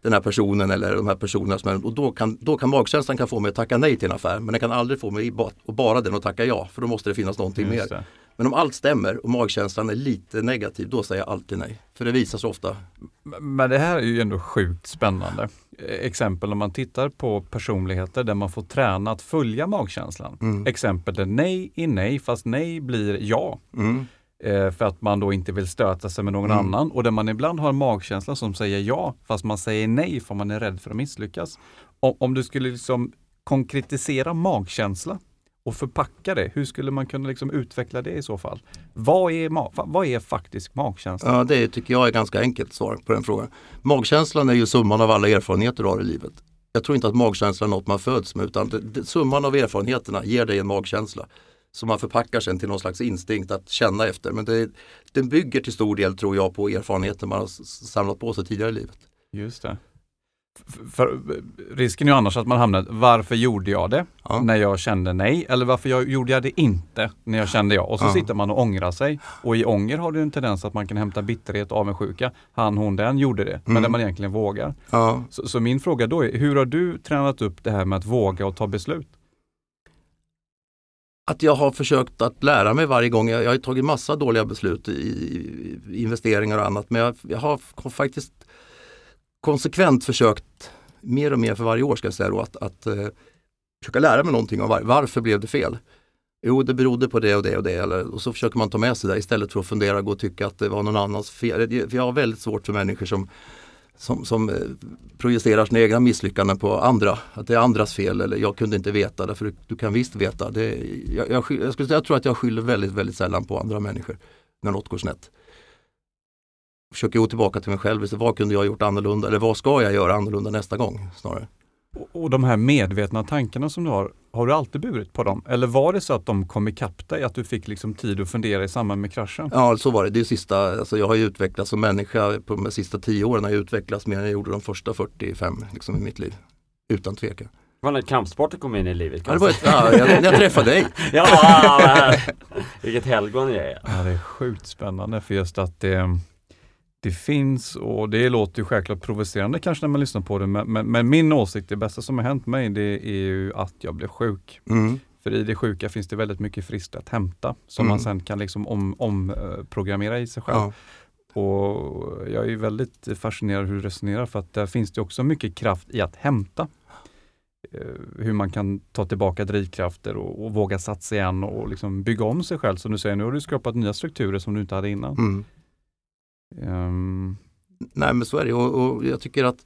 den här personen eller de här personerna. Som och då kan, då kan magkänslan kan få mig att tacka nej till en affär, men den kan aldrig få mig att bara den att tacka ja, för då måste det finnas någonting Just mer. Det. Men om allt stämmer och magkänslan är lite negativ, då säger jag alltid nej. För det visar sig ofta. Men det här är ju ändå sjukt spännande. Exempel om man tittar på personligheter där man får träna att följa magkänslan. Mm. Exempel där nej är nej fast nej blir ja. Mm. Eh, för att man då inte vill stöta sig med någon mm. annan och där man ibland har en magkänsla som säger ja fast man säger nej för man är rädd för att misslyckas. Om, om du skulle liksom konkretisera magkänsla och förpacka det, hur skulle man kunna liksom utveckla det i så fall? Vad är, vad är faktisk magkänsla? Ja, det tycker jag är ganska enkelt svar på den frågan. Magkänslan är ju summan av alla erfarenheter du har i livet. Jag tror inte att magkänsla är något man föds med utan det, det, summan av erfarenheterna ger dig en magkänsla som man förpackar sen till någon slags instinkt att känna efter. Men det, den bygger till stor del tror jag på erfarenheter man har samlat på sig tidigare i livet. Just det. För, risken är ju annars att man hamnar, varför gjorde jag det ja. när jag kände nej? Eller varför jag, gjorde jag det inte när jag kände ja? Och så ja. sitter man och ångrar sig. Och i ånger har det en tendens att man kan hämta bitterhet avundsjuka. Han, hon, den gjorde det, mm. men där man egentligen vågar. Ja. Så, så, min fråga då är, hur har du tränat upp det här med att våga och ta beslut? Att jag har försökt att lära mig varje gång. Jag, jag har tagit massa dåliga beslut i, i investeringar och annat, men jag, jag har faktiskt konsekvent försökt mer och mer för varje år ska jag säga då, att, att eh, försöka lära mig någonting om var, varför blev det fel. Jo, det berodde på det och det och det. Eller, och så försöker man ta med sig det istället för att fundera och gå och tycka att det var någon annans fel. Jag har väldigt svårt för människor som, som, som eh, projicerar sina egna misslyckanden på andra. Att det är andras fel eller jag kunde inte veta därför du, du kan visst veta. Det, jag, jag, jag, skulle, jag tror att jag skyller väldigt, väldigt sällan på andra människor när något går snett försöker gå tillbaka till mig själv. Vad kunde jag gjort annorlunda? Eller vad ska jag göra annorlunda nästa gång? snarare. Och, och de här medvetna tankarna som du har, har du alltid burit på dem? Eller var det så att de kom ikapp dig, att du fick liksom tid att fundera i samband med kraschen? Ja, så var det. det är sista, alltså jag har ju utvecklats som människa på de sista tio åren har jag utvecklats mer än jag gjorde de första 45 liksom, i mitt liv. Utan tvekan. Det var när kampsporten kom in i livet ja, det var ett, ja, jag, jag träffade dig. ja, vilket helgon jag är. Ja, det är sjukt spännande för just att det det finns och det låter ju självklart provocerande kanske när man lyssnar på det, men, men, men, min åsikt, det bästa som har hänt mig, det är ju att jag blev sjuk. Mm. För i det sjuka finns det väldigt mycket friskt att hämta som mm. man sen kan liksom omprogrammera om, uh, i sig själv. Ja. Och Jag är väldigt fascinerad hur du resonerar för att där finns det också mycket kraft i att hämta. Uh, hur man kan ta tillbaka drivkrafter och, och våga satsa igen och liksom bygga om sig själv. Som du säger, nu har du skapat nya strukturer som du inte hade innan. Mm. Um... Nej men så är det och, och jag tycker att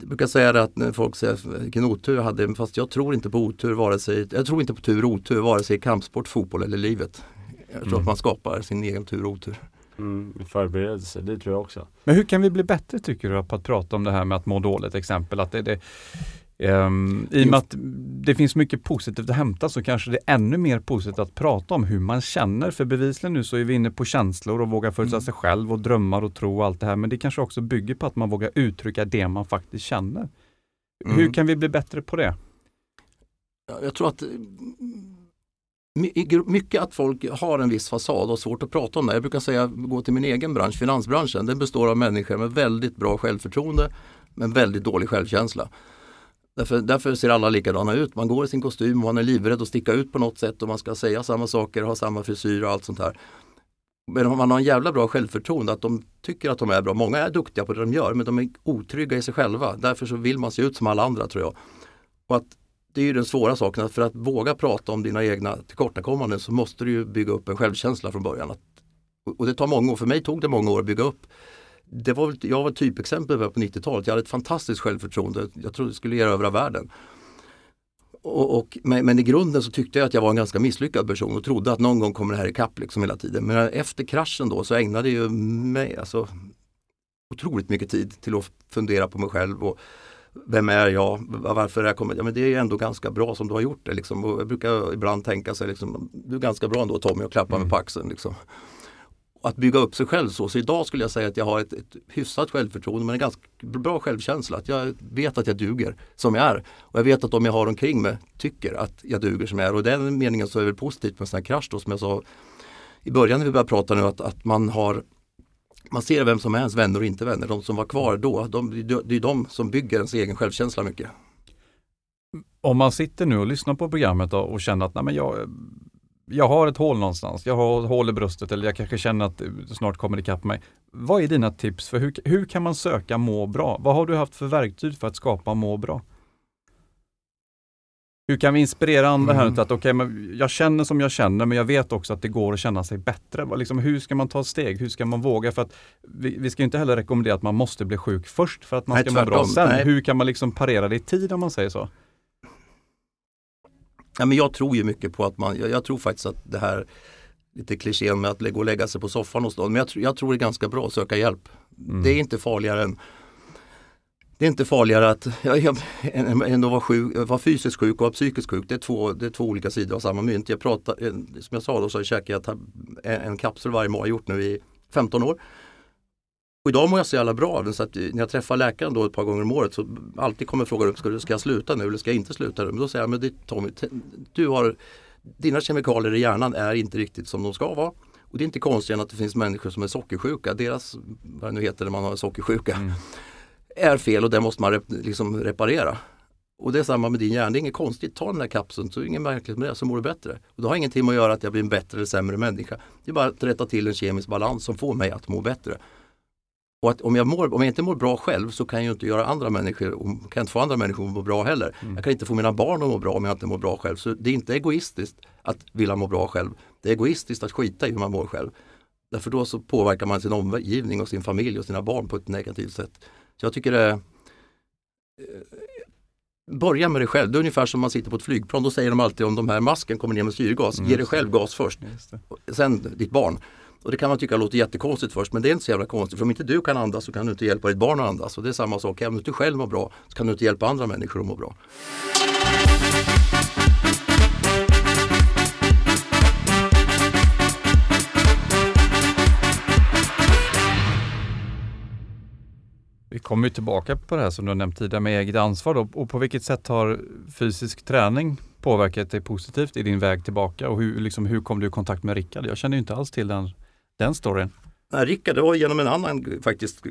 jag brukar säga det att när folk säger vilken otur jag hade, fast jag tror inte på otur vare sig, jag tror inte på tur och otur vare sig i kampsport, fotboll eller livet. Jag tror mm. att man skapar sin egen tur och otur. Mm, förberedelse, det tror jag också. Men hur kan vi bli bättre tycker du på att prata om det här med att må dåligt exempel? Att det, det, Um, I och med att det finns mycket positivt att hämta så kanske det är ännu mer positivt att prata om hur man känner. För bevisligen nu så är vi inne på känslor och vågar förutsätta mm. sig själv och drömmar och tro och allt det här. Men det kanske också bygger på att man vågar uttrycka det man faktiskt känner. Mm. Hur kan vi bli bättre på det? Jag tror att mycket att folk har en viss fasad och svårt att prata om det. Jag brukar säga, gå till min egen bransch, finansbranschen. Den består av människor med väldigt bra självförtroende men väldigt dålig självkänsla. Därför, därför, ser alla likadana ut. Man går i sin kostym och man är livrädd att sticka ut på något sätt och man ska säga samma saker ha samma frisyr och allt sånt här. Men om man har en jävla bra självförtroende, att de tycker att de är bra. Många är duktiga på det de gör men de är otrygga i sig själva. Därför så vill man se ut som alla andra tror jag. Och att det är ju den svåra saken, för att våga prata om dina egna tillkortakommanden så måste du ju bygga upp en självkänsla från början. Att, och det tar många år, för mig tog det många år att bygga upp det var, jag var typexempel på 90-talet. Jag hade ett fantastiskt självförtroende. Jag trodde det skulle erövra världen. Och, och, men, i grunden så tyckte jag att jag var en ganska misslyckad person och trodde att någon gång kommer det här ikapp liksom hela tiden. Men efter kraschen då så ägnade jag mig alltså, otroligt mycket tid till att fundera på mig själv. Och, vem är jag? Varför är jag kommit? Ja, men det är ändå ganska bra som du har gjort det. Liksom. Och jag brukar ibland tänka sig, liksom, du är ganska bra ändå Tommy och klappa mm. mig på axeln. Liksom att bygga upp sig själv så. Så idag skulle jag säga att jag har ett, ett hyfsat självförtroende men en ganska bra självkänsla. Att jag vet att jag duger som jag är. Och jag vet att de jag har omkring mig tycker att jag duger som jag är. Och i den meningen så är det väl positivt med en sån här krasch då som jag sa i början när vi började prata nu att, att man har man ser vem som är ens vänner och inte vänner. De som var kvar då, de, det är de som bygger ens egen självkänsla mycket. Om man sitter nu och lyssnar på programmet och känner att nej men jag jag har ett hål någonstans, jag har ett hål i bröstet eller jag kanske känner att det snart kommer ikapp mig. Vad är dina tips för hur, hur kan man söka må bra? Vad har du haft för verktyg för att skapa må bra? Hur kan vi inspirera andra här mm. att okay, men jag känner som jag känner men jag vet också att det går att känna sig bättre. Liksom, hur ska man ta steg? Hur ska man våga? För att vi, vi ska inte heller rekommendera att man måste bli sjuk först för att man ska må bra sen. Nej. Hur kan man liksom parera det i tid om man säger så? Ja, men jag tror ju mycket på att man, jag, jag tror faktiskt att det här lite klichén med att gå och lägga sig på soffan hos någon. Men jag, jag tror det är ganska bra att söka hjälp. Mm. Det är inte farligare än det är inte farligare att jag, jag, än att vara, sjuk, vara fysiskt sjuk och vara psykiskt sjuk. Det är, två, det är två olika sidor av samma mynt. Jag pratar, som jag sa då så käkar jag en, en kapsel varje morgon, gjort nu i 15 år. Och idag mår jag så jävla bra av den så att när jag träffar läkaren då ett par gånger om året så alltid kommer frågan upp, ska, ska jag sluta nu eller ska jag inte sluta nu? Men då säger jag, men det, Tommy, du har, dina kemikalier i hjärnan är inte riktigt som de ska vara. Och det är inte konstigt att det finns människor som är sockersjuka, deras, vad det nu heter när man har sockersjuka, mm. är fel och det måste man rep, liksom reparera. Och det är samma med din hjärna, det är inget konstigt, ta den här kapseln så är det inget märkligt med det så mår du bättre. Och det har ingenting med att göra att jag blir en bättre eller sämre människa. Det är bara att rätta till en kemisk balans som får mig att må bättre. Och att om jag, mår, om jag inte mår bra själv så kan jag inte göra andra människor, kan inte få andra människor att må bra heller. Mm. Jag kan inte få mina barn att må bra om jag inte mår bra själv. Så det är inte egoistiskt att vilja må bra själv. Det är egoistiskt att skita i hur man mår själv. Därför då så påverkar man sin omgivning och sin familj och sina barn på ett negativt sätt. Så jag tycker det eh, Börja med dig själv, det är ungefär som man sitter på ett flygplan. Då säger de alltid om de här masken kommer ner med syrgas, mm. ge dig själv gas först. Sen ditt barn. Och det kan man tycka låter jättekonstigt först men det är inte så jävla konstigt. För om inte du kan andas så kan du inte hjälpa ditt barn att andas. Och det är samma sak, även om du inte själv mår bra så kan du inte hjälpa andra människor att må bra. Vi kommer ju tillbaka på det här som du har nämnt tidigare med eget ansvar. Då. Och på vilket sätt har fysisk träning påverkat dig positivt i din väg tillbaka och hur, liksom, hur kom du i kontakt med Rickard? Jag känner ju inte alls till den, den storyn. Nej, Rickard, det var genom en annan faktiskt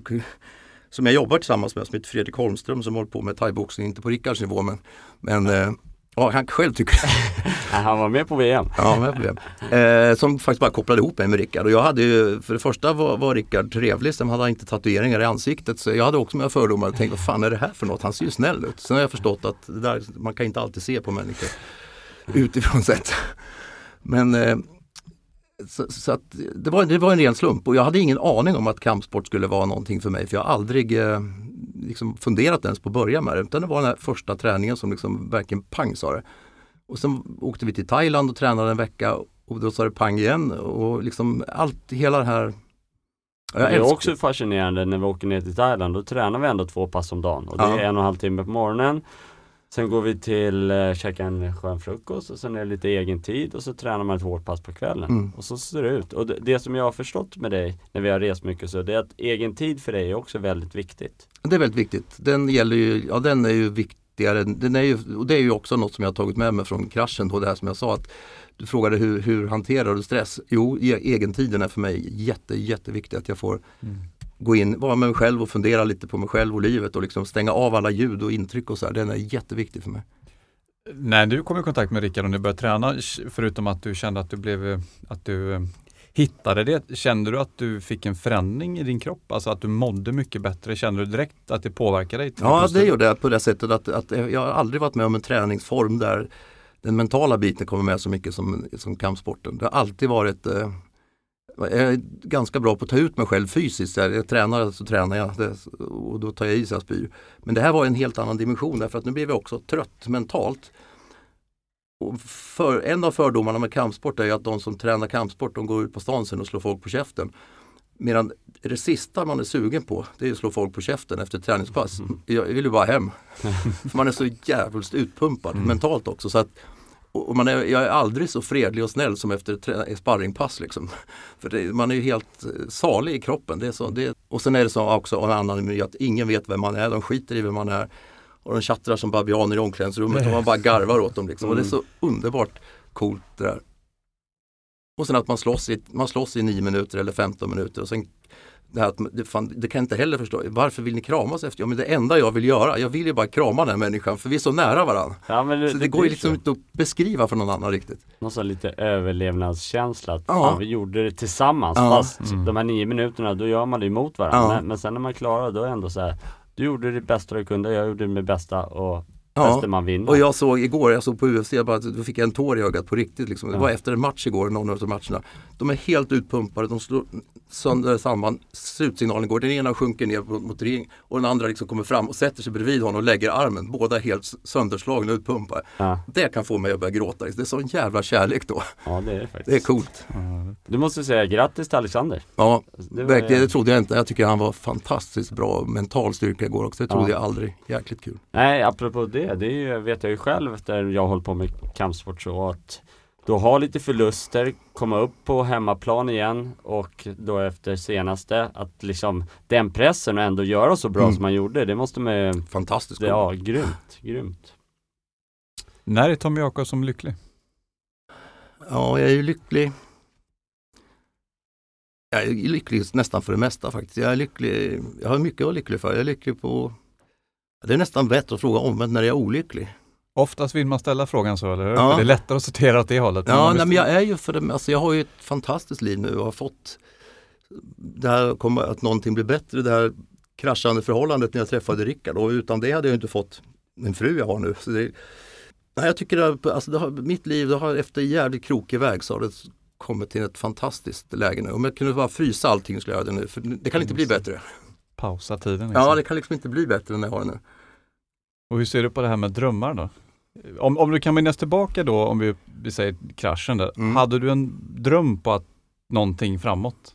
som jag jobbar tillsammans med som heter Fredrik Holmström som håller på med thaiboxning, inte på Rickards nivå men, men eh, Ja, han själv tycker det. han var med på VM. Ja, med på VM. Eh, som faktiskt bara kopplade ihop mig med Rickard. Och jag hade ju, för det första var, var Rickard trevlig, sen hade han inte tatueringar i ansiktet. Så jag hade också mina fördomar och tänkte, vad fan är det här för något? Han ser ju snäll ut. Sen har jag förstått att där, man kan inte alltid se på människor utifrån sett. Men eh, så, så, att det, var, det var en ren slump och jag hade ingen aning om att kampsport skulle vara någonting för mig. För jag har aldrig eh, liksom funderat ens på att börja med det. Utan det var den här första träningen som liksom verkligen pang sa det. Och sen åkte vi till Thailand och tränade en vecka och då sa det pang igen. Och liksom allt, hela det här det är också fascinerande när vi åker ner till Thailand, då tränar vi ändå två pass om dagen. Och det är en och en halv timme på morgonen Sen går vi till eh, käka en skön frukost och sen är det lite egen tid och så tränar man ett hårt pass på kvällen. Mm. Och så ser det ut. Och det, det, som jag har förstått med dig när vi har rest mycket så det är att egen tid för dig är också väldigt viktigt. Det är väldigt viktigt. Den gäller ju, ja den är ju viktigare. Den är ju, och det är ju också något som jag har tagit med mig från kraschen då det här som jag sa att du frågade hur, hur hanterar du stress? Jo, e-, egentiden är för mig jätte, jätteviktigt att jag får mm gå in, vara med mig själv och fundera lite på mig själv och livet och liksom stänga av alla ljud och intryck och så här. Den är jätteviktig för mig. När du kom i kontakt med Rickard och du började träna, förutom att du kände att du blev, att du hittade det, kände du att du fick en förändring i din kropp? Alltså att du mådde mycket bättre? Kände du direkt att det påverkade dig? Ja, det gjorde jag på det sättet att, att jag har aldrig varit med om en träningsform där den mentala biten kommer med så mycket som, som kampsporten. Det har alltid varit eh, jag är ganska bra på att ta ut mig själv fysiskt. Jag tränar så tränar jag och då tar jag i så jag spyr. Men det här var en helt annan dimension därför att nu blev jag också trött mentalt. För, en av fördomarna med kampsport är att de som tränar kampsport de går ut på stan sen och slår folk på käften. Medan det sista man är sugen på det är att slå folk på käften efter träningspass. Jag vill ju bara hem. för man är så jävligt utpumpad mm. mentalt också. Så att och man är, jag är aldrig så fredlig och snäll som efter ett sparringpass. Liksom. För det, man är ju helt eh, salig i kroppen. Det är så, det, och sen är det så också en annan att ingen vet vem man är. De skiter i vem man är. Och de tjattrar som babianer i omklädningsrummet och man bara garvar åt dem. Liksom. Och det är så underbart coolt det där. Och sen att man slåss, i, man slåss i 9 minuter eller 15 minuter och sen det, här att, det, fan, det kan jag inte heller förstå. Varför vill ni kramas efter? Ja men det enda jag vill göra, jag vill ju bara krama den människan för vi är så nära varandra. Ja, det, så det, det går ju liksom inte att beskriva för någon annan riktigt. Någon sån lite överlevnadskänsla att ja. fan, vi gjorde det tillsammans ja. fast mm. de här nio minuterna då gör man det emot varandra. Ja. Men, men, sen när man klarar då är det ändå så här Du gjorde det bästa du kunde, jag gjorde det med bästa och Ja, fäster man vinna. Och jag såg igår, jag såg på UFC, jag bara, då fick jag en tår i ögat på riktigt. Liksom. Det var efter en match igår, någon av matcherna. De är helt utpumpade, de slår sönder samman. Slutsignalen går, den ena sjunker ner mot, mot ring och den andra liksom kommer fram och sätter sig bredvid honom och lägger armen. Båda helt sönderslagna och utpumpade. Ja, Det kan få mig att börja gråta. Det är sån jävla kärlek då. ja, det är det faktiskt. Det är coolt. Du måste säga grattis till Alexander. Ja, Det var-. Det trodde jag inte. Jag tycker han var fantastiskt bra mental styrka igår också. Det trodde Ja. jag aldrig. Jäkligt kul. Nej, apropå det, det är ju, vet jag ju själv efter jag hållit på med kampsport så att då ha lite förluster, komma upp på hemmaplan igen och då efter senaste att liksom den pressen och ändå göra så bra Mm. som man gjorde, det måste man ju, Fantastiskt det, ja, grymt, grymt. När är Tommy Jakobsson lycklig? Ja, jag är ju lycklig. Jag är lycklig nästan för det mesta faktiskt. Jag är lycklig. Jag har mycket att vara lycklig för. Jag är lycklig på... Det är nästan bättre att fråga omvänt när jag är olycklig. Oftast vill man ställa frågan så, eller hur? Ja. För det är lättare att sortera åt det hållet. Ja, nej, men jag är ju för det, alltså jag har ju ett fantastiskt liv nu och har fått det här kommer att någonting blir bättre, det här kraschande förhållandet när jag träffade Rickard och utan det hade jag inte fått en fru jag har nu. Så det, nej, jag tycker att alltså det har, mitt liv, det har efter jävligt krokig väg så har det kommit till ett fantastiskt läge nu. Om jag kunde bara frysa allting skulle jag göra det nu, för det kan inte bli bättre. Pausa tiden. Liksom. Ja, det kan liksom inte bli bättre än jag har det nu. Och hur ser du på det här med drömmar då? Om, om du kan minnas tillbaka då, om vi, vi säger kraschen där. Mm. Hade du en dröm på att någonting framåt?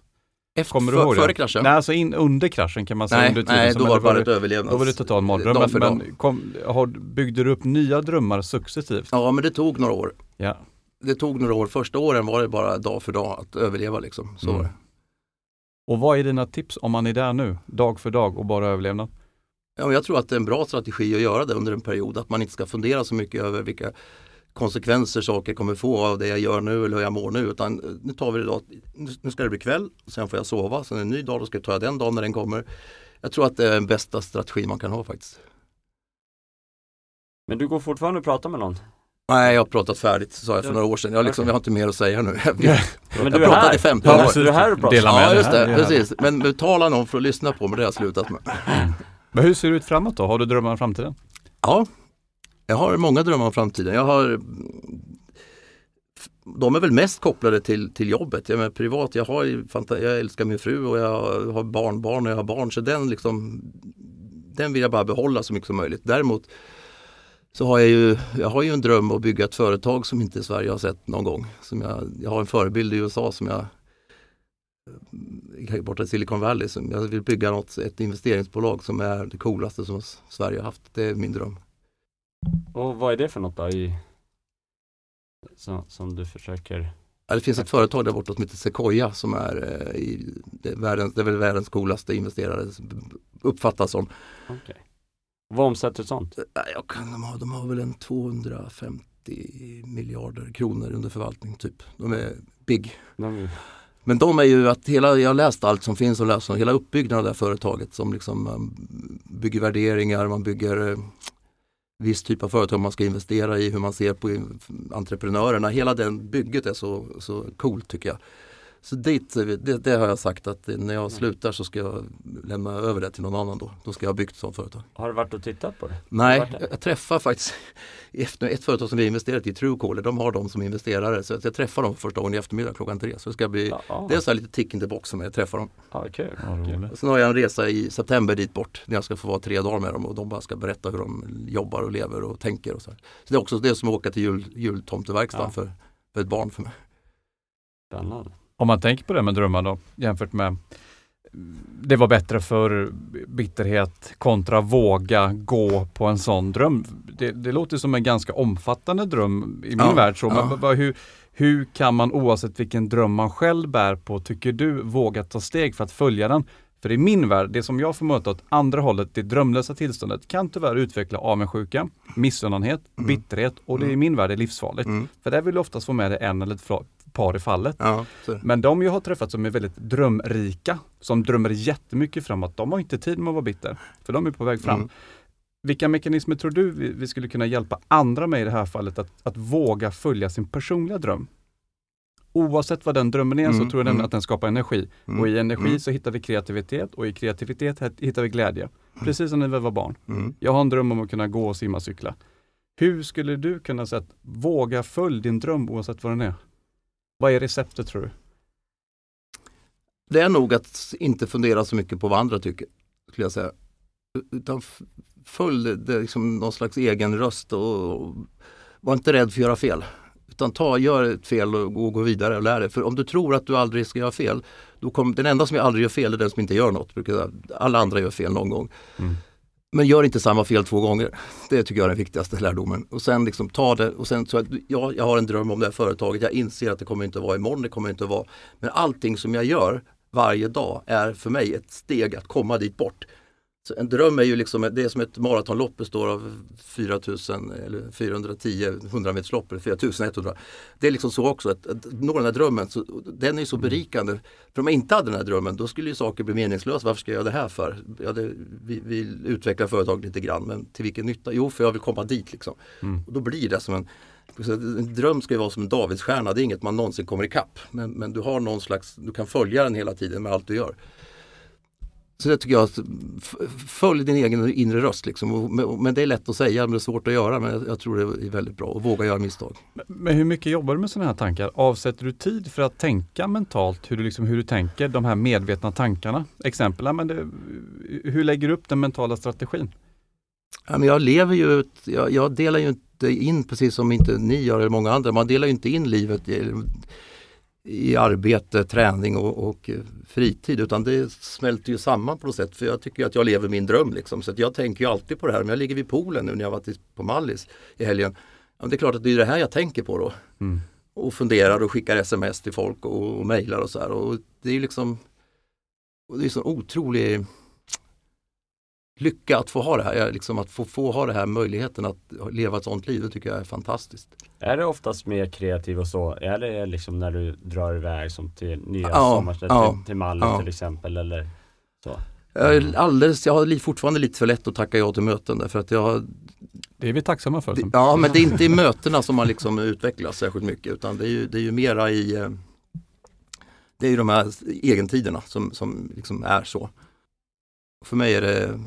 Efter, Kommer du för, ihåg före kraschen? Nej, alltså in, under kraschen kan man säga. nej, under tiden nej då var det bara ett överlevnads... Då var det total mardröm. Men, men kom, har, byggde du upp nya drömmar successivt? Ja, men det tog några år. Ja. Det tog några år. Första åren var det bara dag för dag att överleva liksom. Så Mm. var det. Och vad är dina tips om man är där nu, dag för dag och bara överlevnad? Ja, jag tror att det är en bra strategi att göra det under en period. Att man inte ska fundera så mycket över vilka konsekvenser saker kommer få av det jag gör nu eller hur jag mår nu. Utan eh, nu tar vi det då, nu- ska det bli kväll, sen får jag sova, sen en ny dag, då ska jag ta den dagen när den kommer. Jag tror att det är den bästa strategi man kan ha faktiskt. Men du går fortfarande och pratar med någon? Nej, jag har pratat färdigt, sa jag för några år sedan. Jag, liksom, jag har inte mer att säga nu. Jag, Men jag du är pratade här. i 15 Ja, år. du är här och pratar. Dela med Ja, dig just det, precis. Men betala någon för att lyssna på mig, det har jag slutat med. Men hur ser det ut framåt då? Har du drömmar om framtiden? Ja, jag har många drömmar om framtiden. Jag har de är väl mest kopplade till, till jobbet. Jag menar, privat, jag, har, jag älskar min fru och jag har barnbarn och jag har barn. Så den, liksom, den vill jag bara behålla så mycket som möjligt. Däremot så har jag ju, jag har ju en dröm att bygga ett företag som inte Sverige har sett någon gång. Som jag, jag har en förebild i USA som jag eh, borta i Silicon Valley. Som jag vill bygga något, ett investeringsbolag som är det coolaste som Sverige har haft. Det är min dröm. Och vad är det för något då i, som, som du försöker Ja, det finns ett företag där borta som heter Sequoia som är, eh, i, det, är världens, det är väl världens coolaste investerare uppfattas som. Okej. Vad omsätter sånt? Nej, Jag kan, de, har, de har väl en 250 miljarder kronor under förvaltning typ. De är big. De, Men de är ju att hela, jag har läst allt som finns och läst om hela uppbyggnaden av det här företaget som liksom man bygger värderingar, man bygger eh, viss typ av företag man ska investera i, hur man ser på entreprenörerna. Hela den bygget är så, så coolt tycker jag. Så dit, det, det har jag sagt att när jag slutar så ska jag lämna över det till någon annan då. Då ska jag ha byggt ett sådant företag. har du varit och tittat på det? Nej, jag, jag träffar faktiskt efter ett företag som vi investerat i, Truecaller, de har dem som investerare. Så att jag träffar dem första gången i eftermiddag klockan tre. Så det ska bli, Ja, ja. det är så här lite tick in the box som jag träffar dem. ja kul. Roligt. Sen har jag en resa i september dit bort när jag ska få vara tre dagar med dem och de bara ska berätta hur de jobbar och lever och tänker. Och så, här. så det är också det som att åka till jul, jultomteverkstan Ja. för, för ett barn för mig. Spännande. Om man tänker på det med drömmar då, jämfört med det var bättre för bitterhet kontra våga gå på en sån dröm. Det, det låter som en ganska omfattande dröm i min Ja, värld. Så, ja. men, vad- hur, hur kan man oavsett vilken dröm man själv bär på, tycker du, våga ta steg för att följa den? För i min värld, det som jag får möta åt andra hållet, det drömlösa tillståndet, kan tyvärr utveckla avundsjuka, missunnanhet, Mm. bitterhet och det i Mm. min värld är livsfarligt. Mm. För där vill du oftast få med dig en eller par i fallet. Ja, så. Men de jag har träffat som är väldigt drömrika, som drömmer jättemycket framåt, de har inte tid med att vara bitter. För de är på väg fram. Mm. Vilka mekanismer tror du vi, vi skulle kunna hjälpa andra med i det här fallet att, att våga följa sin personliga dröm? Oavsett vad den drömmen är så Mm, tror jag mm. att den skapar energi. Mm. Och i energi Mm. så hittar vi kreativitet och i kreativitet hittar vi glädje. Precis som när vi var barn. Mm. Jag har en dröm om att kunna gå och simma och cykla. Hur skulle du kunna säga att våga följ din dröm oavsett vad den är? Vad är receptet tror du? Det är nog att inte fundera så mycket på vad andra tycker, skulle jag säga. Utan följ det liksom någon slags egen röst och, och var inte rädd för att göra fel. Utan ta, gör ett fel och gå, gå vidare och lär dig. För om du tror att du aldrig ska göra fel, då kommer, den enda som aldrig gör fel är den som inte gör något. Alla andra gör fel någon gång. Mm. Men gör inte samma fel två gånger. Det tycker jag är den viktigaste lärdomen. Och sen liksom ta det och sen så att ja, jag har en dröm om det här företaget. Jag inser att det kommer inte att vara imorgon, det kommer inte att vara. Men allting som jag gör varje dag är för mig ett steg att komma dit bort. Så en dröm är ju liksom, det är som ett maratonlopp består av 4000 eller 410 100 meterslopp eller 4100. Det är liksom så också, att, att nå den här drömmen, så, den är så mm. berikande. För om jag inte hade den här drömmen då skulle ju saker bli meningslösa. Varför ska jag göra det här för? Jag hade, vi vill utveckla företaget lite grann men till vilken nytta? Jo, för jag vill komma dit liksom. Mm. Och då blir det som en en dröm ska ju vara som en Davidsstjärna, det är inget man någonsin kommer ikapp. Men, men du har någon slags, du kan följa den hela tiden med allt du gör. Så det tycker jag, följ din egen inre röst. Liksom. Men det är lätt att säga, men det är svårt att göra. Men jag tror det är väldigt bra att våga göra misstag. Men hur mycket jobbar du med sådana här tankar? Avsätter du tid för att tänka mentalt hur du, liksom, hur du tänker, de här medvetna tankarna? Exempel, men det, hur lägger du upp den mentala strategin? Ja, men jag lever ju, jag, jag delar ju inte in precis som inte ni gör eller många andra, man delar ju inte in livet i arbete, träning och, och, fritid utan det smälter ju samman på något sätt för jag tycker att jag lever min dröm. Liksom. Så jag tänker ju alltid på det här. Om jag ligger vid poolen nu när jag varit på Mallis i helgen. Ja, det är klart att det är det här jag tänker på då. Mm. Och funderar och skickar sms till folk och, och mejlar och så här. Och det är ju liksom det är så otrolig lycka att få ha det här, liksom att få, få ha det här möjligheten att leva ett sånt liv, det tycker jag är fantastiskt. Är det oftast mer kreativ och så? Är det liksom när du drar iväg som till nya ja, sommarställen, ja, till, till Mallis ja. till exempel eller så? Jag, alldeles, jag har fortfarande lite för lätt att tacka ja till möten därför att jag det är vi tacksamma för. Det, ja, men det är inte i mötena som man liksom utvecklas särskilt mycket utan det är ju, det är ju mera i eh, Det är ju de här egentiderna som, som liksom är så. För mig är det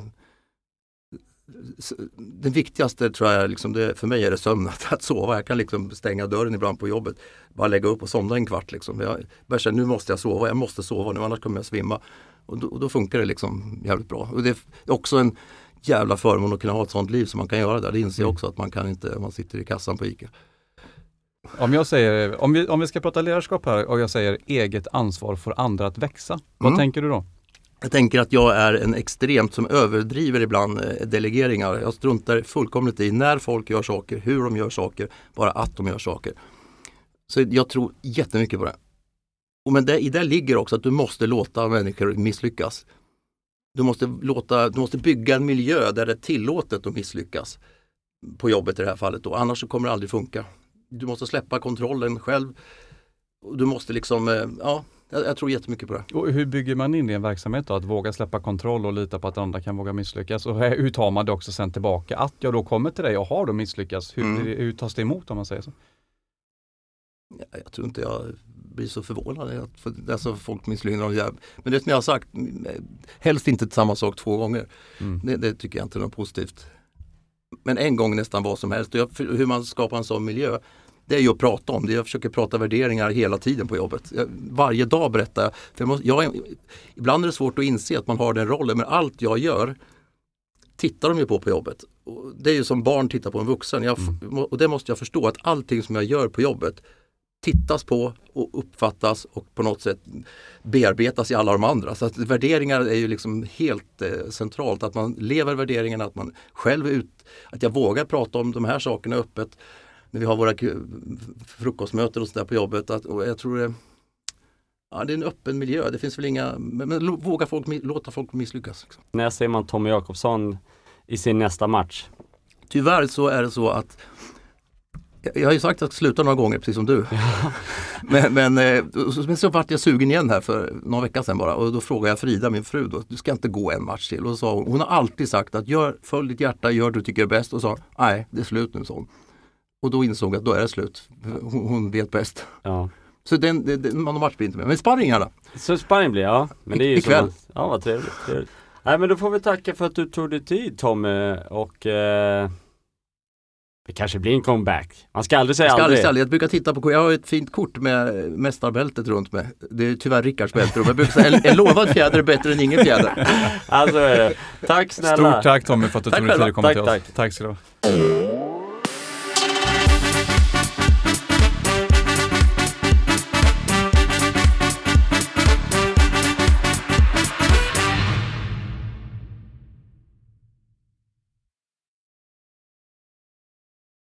det viktigaste tror jag, liksom det, för mig är det sömn, att, att sova. Jag kan liksom stänga dörren ibland på jobbet, bara lägga upp och somna en kvart. Liksom. Jag börjar känna, nu måste jag sova, jag måste sova nu annars kommer jag svimma. Och då, och då funkar det liksom jävligt bra. Och det är också en jävla förmån att kunna ha ett sånt liv som man kan göra där. Det inser jag mm. också att man kan inte om man sitter i kassan på ICA. Om jag säger, om vi, om vi ska prata ledarskap här och jag säger eget ansvar för andra att växa, vad mm. tänker du då? Jag tänker att jag är en extremt som överdriver ibland eh, delegeringar. Jag struntar fullkomligt i när folk gör saker, hur de gör saker, bara att de gör saker. Så jag tror jättemycket på det. Och men det, i det ligger också att du måste låta människor misslyckas. Du måste, låta, du måste bygga en miljö där det är tillåtet att misslyckas. På jobbet i det här fallet då, annars så kommer det aldrig funka. Du måste släppa kontrollen själv. Du måste liksom, eh, ja, jag, jag tror jättemycket på det. Och hur bygger man in i en verksamhet då? Att våga släppa kontroll och lita på att andra kan våga misslyckas? Och hur tar man det också sen tillbaka? Att jag då kommer till dig och har då misslyckats, hur, mm. hur tas det emot om man säger så? Jag tror inte jag blir så förvånad. För, alltså folk misslyckas. Men det som jag har sagt, helst inte samma sak två gånger. Mm. Det, det, tycker jag inte är något positivt. Men en gång nästan vad som helst. hur man skapar en sån miljö det är ju att prata om det. Jag försöker prata värderingar hela tiden på jobbet. Jag, varje dag berättar jag. För jag, måste, jag. Ibland är det svårt att inse att man har den rollen men allt jag gör tittar de ju på på jobbet. Och det är ju som barn tittar på en vuxen. Jag, mm. Och det måste jag förstå att allting som jag gör på jobbet tittas på och uppfattas och på något sätt bearbetas i alla de andra. Så att värderingar är ju liksom helt eh, centralt. Att man lever värderingarna, att man själv är ut, att jag vågar prata om de här sakerna öppet när vi har våra frukostmöten och sådär på jobbet. Att, och jag tror det, ja, det är en öppen miljö. Det finns väl inga, men, men våga folk, låta folk misslyckas. Liksom. När ser man Tommy Jakobsson i sin nästa match? Tyvärr så är det så att jag har ju sagt att jag sluta några gånger precis som du. Ja. men, men, eh, men så vart jag sugen igen här för några veckor sedan bara och då frågade jag Frida, min fru, då, du ska inte gå en match till. Och då sa hon, hon har alltid sagt att gör, följ ditt hjärta, gör det du tycker är bäst och sa nej, det är slut nu. Så. Och då insåg jag att då är det slut. Hon, hon vet bäst. Ja. Så den, den, man match blir inte med. Men sparring gärna. Så sparring blir ja. Men det är ju Ikväll. Man, ja vad trevligt, trevligt. Nej men då får vi tacka för att du tog dig tid Tommy och eh, det kanske blir en comeback. Man ska aldrig säga Jag, ska aldrig, aldrig. säga aldrig. jag brukar titta på, jag har ett fint kort med mästarbältet runt mig. Det är tyvärr Rickards bälte. Jag brukar säga en, en lovad fjäder är bättre än ingen fjäder. Alltså är det. Tack snälla. Stort tack Tommy för att du Tack tog dig tid att komma Tack, till oss. tack. Tack ska du ha.